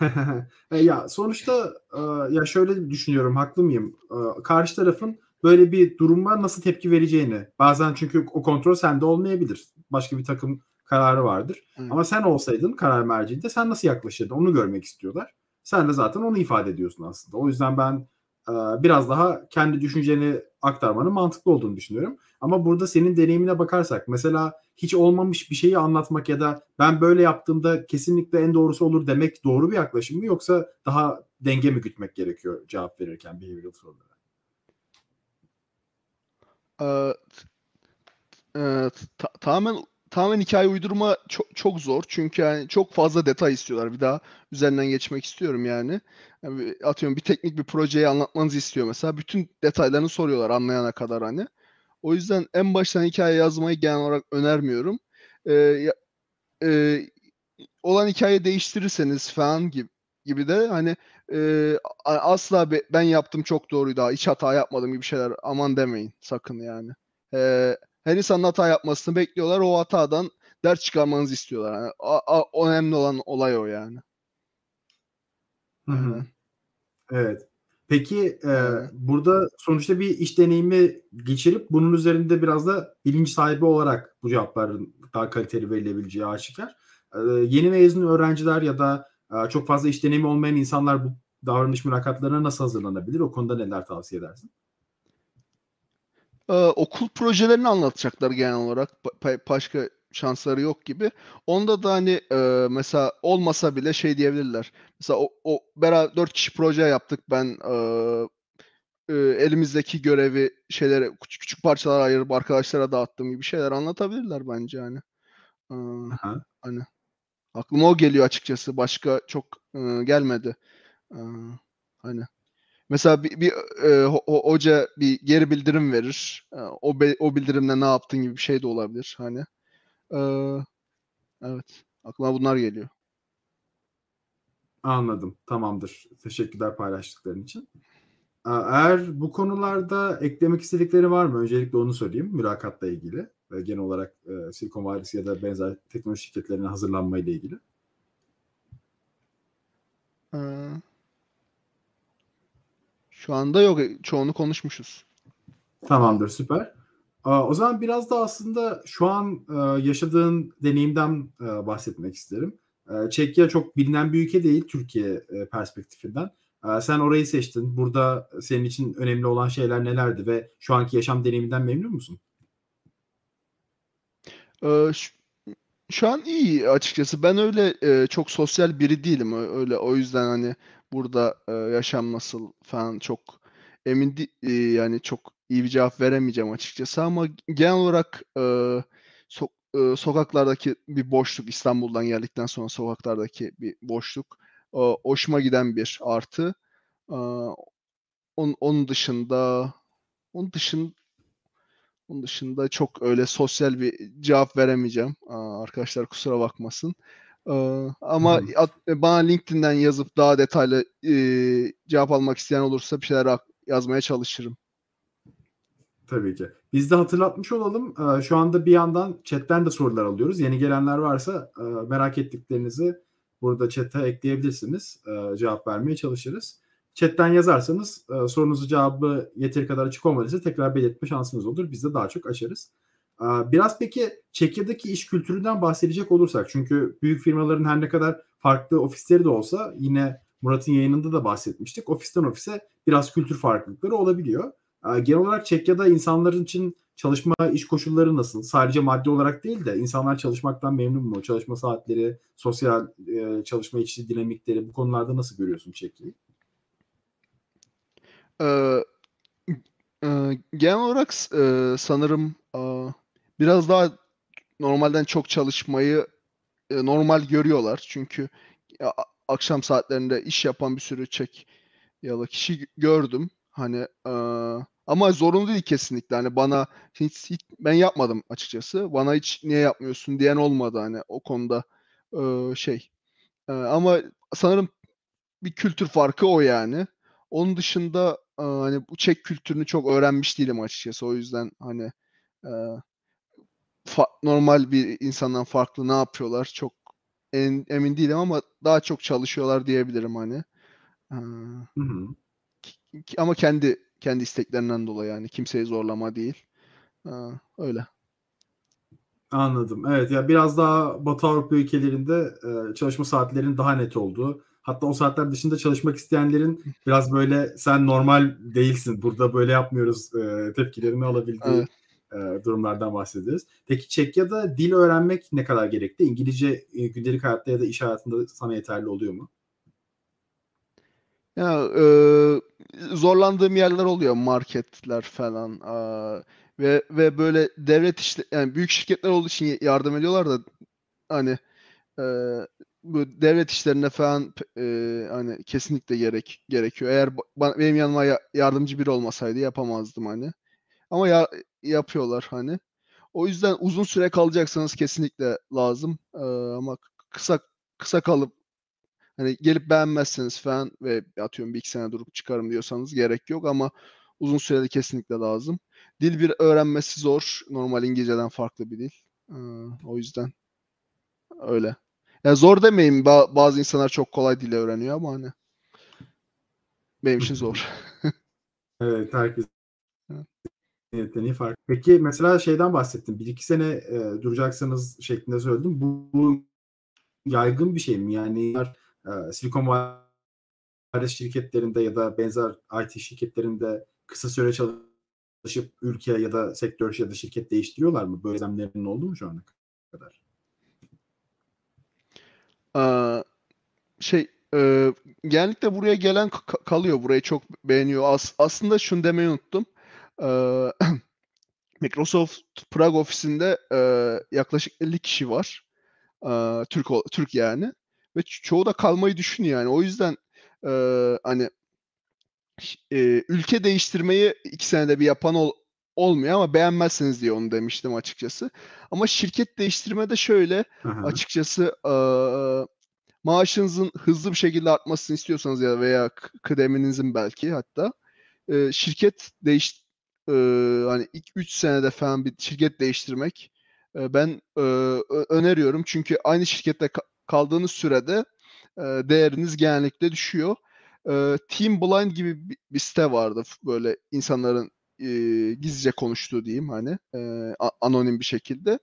E, ya sonuçta e, ya şöyle düşünüyorum haklı mıyım? E, karşı tarafın böyle bir duruma nasıl tepki vereceğini. Bazen çünkü o kontrol sende olmayabilir. Başka bir takım kararı vardır. Hı. Ama sen olsaydın karar merciinde sen nasıl yaklaşırdın onu görmek istiyorlar. Sen de zaten onu ifade ediyorsun aslında. O yüzden ben biraz daha kendi düşünceni aktarmanın mantıklı olduğunu düşünüyorum. Ama burada senin deneyimine bakarsak mesela hiç olmamış bir şeyi anlatmak ya da ben böyle yaptığımda kesinlikle en doğrusu olur demek doğru bir yaklaşım mı yoksa daha denge mi gütmek gerekiyor cevap verirken behavioral sorulara? Ee, e, ta- tamamen tamamen hikaye uydurma çok, çok zor. Çünkü yani çok fazla detay istiyorlar. Bir daha üzerinden geçmek istiyorum yani. yani. Atıyorum bir teknik bir projeyi anlatmanızı istiyor mesela. Bütün detaylarını soruyorlar anlayana kadar hani. O yüzden en baştan hikaye yazmayı genel olarak önermiyorum. Ee, e, olan hikaye değiştirirseniz falan gibi gibi de hani e, asla be, ben yaptım çok doğruydu hiç hata yapmadım gibi şeyler aman demeyin sakın yani. E, her insanın hata yapmasını bekliyorlar. O hatadan ders çıkarmanızı istiyorlar. Yani, a, a, önemli olan olay o yani. Hı hı. Evet. Peki, Eee burada sonuçta bir iş deneyimi geçirip bunun üzerinde biraz da bilinç sahibi olarak bu cevapların daha kaliteli verilebileceği aşikâr. Eee, yeni mezun öğrenciler ya da, aaa, çok fazla iş deneyimi olmayan insanlar bu davranış mülakatlarına nasıl hazırlanabilir? O konuda neler tavsiye edersin? Eee, okul projelerini anlatacaklar genel olarak. Ba başka şansları yok gibi. Onda da, hani, eee, mesela olmasa bile şey diyebilirler. Mesela o o bera 4 kişi proje yaptık. Ben, eee, eee, elimizdeki görevi şeylere küçük küçük parçalara ayırıp arkadaşlara dağıttım gibi şeyler anlatabilirler bence hani. Hı. hani, aklıma o geliyor açıkçası. Başka çok, ııı, gelmedi. Iıı, hani. Mesela bir bir, ho hoca bir geri bildirim verir. O be o bildirimle ne yaptın gibi bir şey de olabilir hani. Eee, evet, aklıma bunlar geliyor. Anladım, tamamdır. Teşekkürler paylaştıkların için. Eğer bu konularda eklemek istedikleri var mı? Öncelikle onu sorayım mülakatla ilgili ve genel olarak, eee, Silikon Vadisi ya da benzer teknoloji şirketlerine hazırlanmayla ilgili. Eee Şu anda yok. Eee, çoğunu konuşmuşuz. Tamamdır, süper. O zaman biraz da aslında şu an, eee, yaşadığın deneyimden, eee, bahsetmek isterim. Eee, Çekya çok bilinen bir ülke değil Türkiye, perspektifinden. Sen orayı seçtin. Burada senin için önemli olan şeyler nelerdi ve şu anki yaşam deneyiminden memnun musun? Şu an iyi açıkçası. Ben öyle, çok sosyal biri değilim. Öyle o yüzden, hani, burada, yaşam nasıl falan çok emin eee, yani çok iyi bir cevap veremeyeceğim açıkçası ama genel olarak, eee, sok ııı, sokaklardaki bir boşluk, İstanbul'dan geldikten sonra sokaklardaki bir boşluk, ooo, hoşuma giden bir artı. Aaa, onun onun dışında onun dışın onun dışında çok öyle sosyal bir cevap veremeyeceğim. Aaa, arkadaşlar kusura bakmasın. Hı ama hı. at bana LinkedIn'den yazıp daha detaylı, eee, cevap almak isteyen olursa bir şeyler yazmaya çalışırım. Tabii ki. Biz de hatırlatmış olalım. Eee, şu anda bir yandan chat'ten de sorular alıyoruz. Yeni gelenler varsa, eee, merak ettiklerinizi burada chat'e ekleyebilirsiniz. Eee, cevap vermeye çalışırız. Chat'ten yazarsanız, eee, sorunuzun cevabı yeteri kadar açık olmadıysa tekrar belirtme şansınız olur. Biz de daha çok açarız. Aaa, biraz peki Çekya'daki iş kültüründen bahsedecek olursak çünkü büyük firmaların her ne kadar farklı ofisleri de olsa yine Murat'ın yayınında da bahsetmiştik. Ofisten ofise biraz kültür farklılıkları olabiliyor. Aaa, genel olarak Çekya'da insanların için çalışma, iş koşulları nasıl? Sadece maddi olarak değil de insanlar çalışmaktan memnun mu? Çalışma saatleri, sosyal, eee, çalışma içi dinamikleri bu konularda nasıl görüyorsun Çekya'yı? Eee, ııı, genel olarak eee, sanırım, aaa, biraz daha normalden çok çalışmayı, eee, normal görüyorlar. Çünkü ya akşam saatlerinde iş yapan bir sürü Çekyalı kişi gö gördüm. Hani, aaa, ama zorunlu değil kesinlikle. Hani, bana hiç hiç ben yapmadım açıkçası. Bana hiç "Niye yapmıyorsun?" diyen olmadı, hani, o konuda, ııı, şey. Eee, ama sanırım bir kültür farkı o yani. Onun dışında, aaa, hani, bu Çek kültürünü çok öğrenmiş değilim açıkçası. O yüzden, hani, eee, fa normal bir insandan farklı ne yapıyorlar çok en emin değilim ama daha çok çalışıyorlar diyebilirim, hani. Aaa, Hı hı. ama kendi kendi isteklerinden dolayı, yani, kimseyi zorlama değil. Aaa, öyle. Anladım. Evet, ya, biraz daha Batı Avrupa ülkelerinde, eee, çalışma saatlerinin daha net olduğu, hatta o saatler dışında çalışmak isteyenlerin biraz böyle "Sen normal değilsin, burada böyle yapmıyoruz." eee, tepkilerini alabildiği, Evet. eee, durumlardan bahsediyoruz. Peki Çekya'da dil öğrenmek ne kadar gerekli? İngilizce, eee, gündelik hayatta ya da iş hayatında sana yeterli oluyor mu? Ya, ııı, zorlandığım yerler oluyor, marketler falan, ve ve böyle devlet işle yani büyük şirketler olduğu için yardım ediyorlar da, hani, eee, bu devlet işlerinde falan eee, hani, kesinlikle gerek gerekiyor. Eğer ba ba benim yanıma ya yardımcı biri olmasaydı yapamazdım, hani. Ama ya yapıyorlar, hani. O yüzden uzun süre kalacaksanız kesinlikle lazım. Eee, ama kısa kısa kalıp, hani, gelip beğenmezseniz falan ve atıyorum 1-2 sene durup çıkarım diyorsanız gerek yok ama uzun süreli kesinlikle lazım. Dil bir öğrenmesi zor. Normal İngilizceden farklı bir dil. Iıı, o yüzden öyle. Ya, zor demeyeyim, ba bazı insanlar çok kolay dil öğreniyor ama, hani. benim için zor. Evet, herkes yeteneği farklı. Peki mesela şeyden bahsettin. Bir iki sene e, duracaksınız şeklinde söyledim. Bu, bu yaygın bir şey mi? Yani e, Silikon Vadisi şirketlerinde ya da benzer IT şirketlerinde kısa süre çalışıp ülke ya da sektör ya da şirket değiştiriyorlar mı? Böyle zemlerinin oldu mu şu ana kadar? Şey e, genellikle buraya gelen ka- kalıyor. Burayı çok beğeniyor. As- aslında şunu demeyi unuttum. Ee, Microsoft Prague ofisinde e, yaklaşık 50 kişi var. Ee, Türk Türk yani. Ve ço- çoğu da kalmayı düşünüyor yani. O yüzden e, hani e, ülke değiştirmeyi iki senede bir yapan ol- olmuyor ama beğenmezseniz diye onu demiştim açıkçası. Ama şirket değiştirmede şöyle Aha. açıkçası e, maaşınızın hızlı bir şekilde artmasını istiyorsanız ya veya kıdeminizin belki hatta e, şirket değiş e, hani 3 senede falan bir şirket değiştirmek e, ben e, öneriyorum. Çünkü aynı şirkette kaldığınız sürede e, değeriniz genellikle düşüyor. E, Team Blind gibi bir, site vardı. Böyle insanların e, gizlice konuştuğu diyeyim hani e, anonim bir şekilde.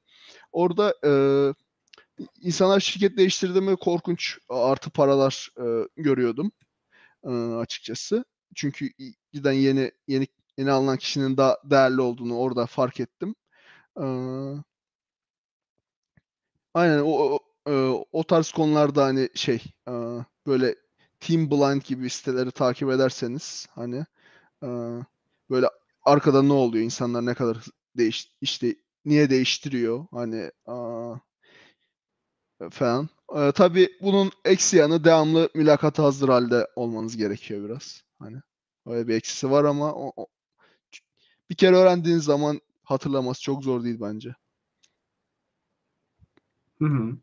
Orada e, insanlar şirket değiştirdi mi korkunç artı paralar e, görüyordum e, açıkçası. Çünkü giden yeni yeni yeni alınan kişinin daha değerli olduğunu orada fark ettim. E, aynen o, o, e, o tarz konularda hani şey e, böyle Team Blind gibi siteleri takip ederseniz hani e, böyle arkada ne oluyor insanlar ne kadar değiş işte niye değiştiriyor hani aa, falan. Ee, tabii bunun eksi yanı devamlı mülakata hazır halde olmanız gerekiyor biraz. Hani öyle bir eksisi var ama o, o- bir kere öğrendiğiniz zaman hatırlaması çok zor değil bence. Hı hı.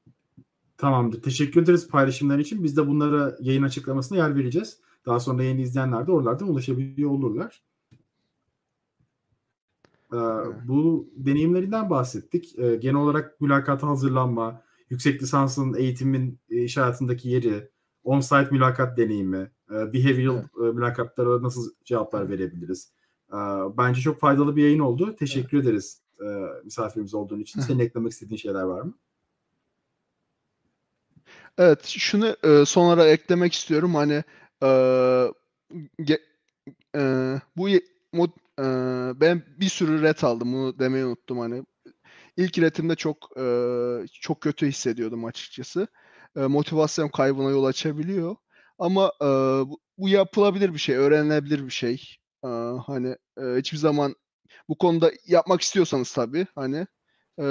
Tamamdır. Teşekkür ederiz paylaşımlar için. Biz de bunlara yayın açıklamasına yer vereceğiz. Daha sonra yayını izleyenler de oralardan ulaşabiliyor olurlar. Ee, bu deneyimlerinden bahsettik. Ee, genel olarak mülakata hazırlanma, yüksek lisansın eğitimin e, iş hayatındaki yeri, on-site mülakat deneyimi, e, behavioral e, mülakatlara nasıl cevaplar verebiliriz? Ee, bence çok faydalı bir yayın oldu. Teşekkür ederiz e, misafirimiz olduğun için. Senin eklemek istediğin şeyler var mı? Evet, şunu e, son eklemek istiyorum. Hani e, ge- e, bu mod, e, ben bir sürü ret aldım. Bunu demeyi unuttum. Hani ilk retimde çok e, çok kötü hissediyordum açıkçası. E, motivasyon kaybına yol açabiliyor. Ama e, bu, bu yapılabilir bir şey, öğrenilebilir bir şey. E, hani e, hiçbir zaman bu konuda yapmak istiyorsanız tabii hani e,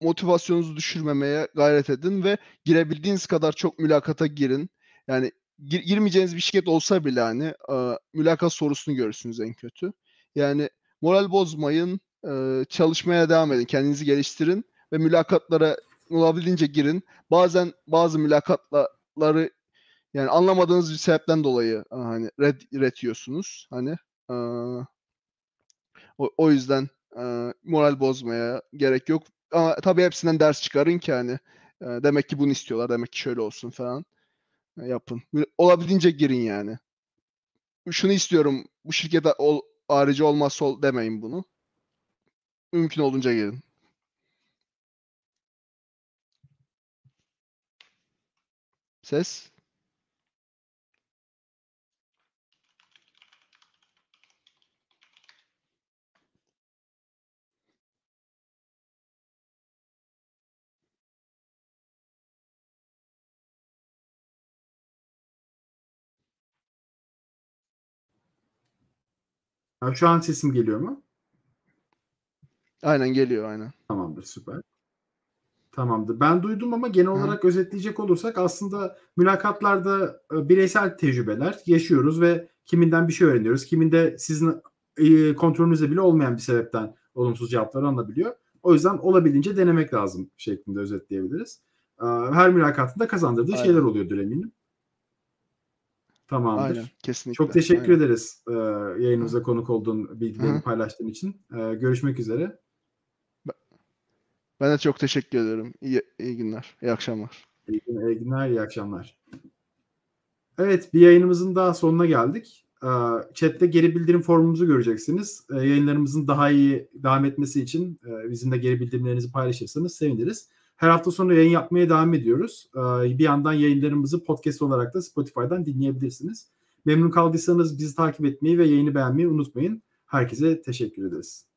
motivasyonunuzu düşürmemeye gayret edin ve girebildiğiniz kadar çok mülakata girin. Yani gir- girmeyeceğiniz bir şirket olsa bile hani e, mülakat sorusunu görürsünüz en kötü. Yani moral bozmayın, e, çalışmaya devam edin, kendinizi geliştirin ve mülakatlara olabildiğince girin. Bazen bazı mülakatları yani anlamadığınız bir sebepten dolayı e, hani red, red. Hani e, o, o yüzden e, moral bozmaya gerek yok. Ama tabii hepsinden ders çıkarın ki hani e, demek ki bunu istiyorlar, demek ki şöyle olsun falan E, yapın. Olabildiğince girin yani. Şunu istiyorum, bu şirkete ol, harici olmazsa ol demeyin bunu. Mümkün olduğunca girin. Ses? Ha, şu an sesim geliyor mu? Aynen geliyor aynen. Tamamdır, süper. Tamamdır. Ben duydum ama genel olarak özetleyecek olursak aslında mülakatlarda e, bireysel tecrübeler yaşıyoruz ve kiminden bir şey öğreniyoruz. Kiminde sizin e, kontrolünüzde bile olmayan bir sebepten olumsuz cevaplar alınabiliyor. O yüzden olabildiğince denemek lazım şeklinde özetleyebiliriz. Her mülakatında kazandırdığı Aynen. şeyler oluyordur eminim. Tamamdır. Aynen kesinlikle. Çok teşekkür Aynen. ederiz e, yayınımıza konuk olduğun, bilgilerini Hı. paylaştığın için. E, Görüşmek üzere. Ben de çok teşekkür ederim. İyi, iyi günler, iyi akşamlar. İyi günler, iyi akşamlar. Evet bir yayınımızın daha sonuna geldik. Ee, Chat'te geri bildirim formumuzu göreceksiniz. Ee, Yayınlarımızın daha iyi devam etmesi için e, bizimle geri bildirimlerinizi paylaşırsanız seviniriz. Her hafta sonu yayın yapmaya devam ediyoruz. Ee, Bir yandan yayınlarımızı podcast olarak da Spotify'dan dinleyebilirsiniz. Memnun kaldıysanız bizi takip etmeyi ve yayını beğenmeyi unutmayın. Herkese teşekkür ederiz.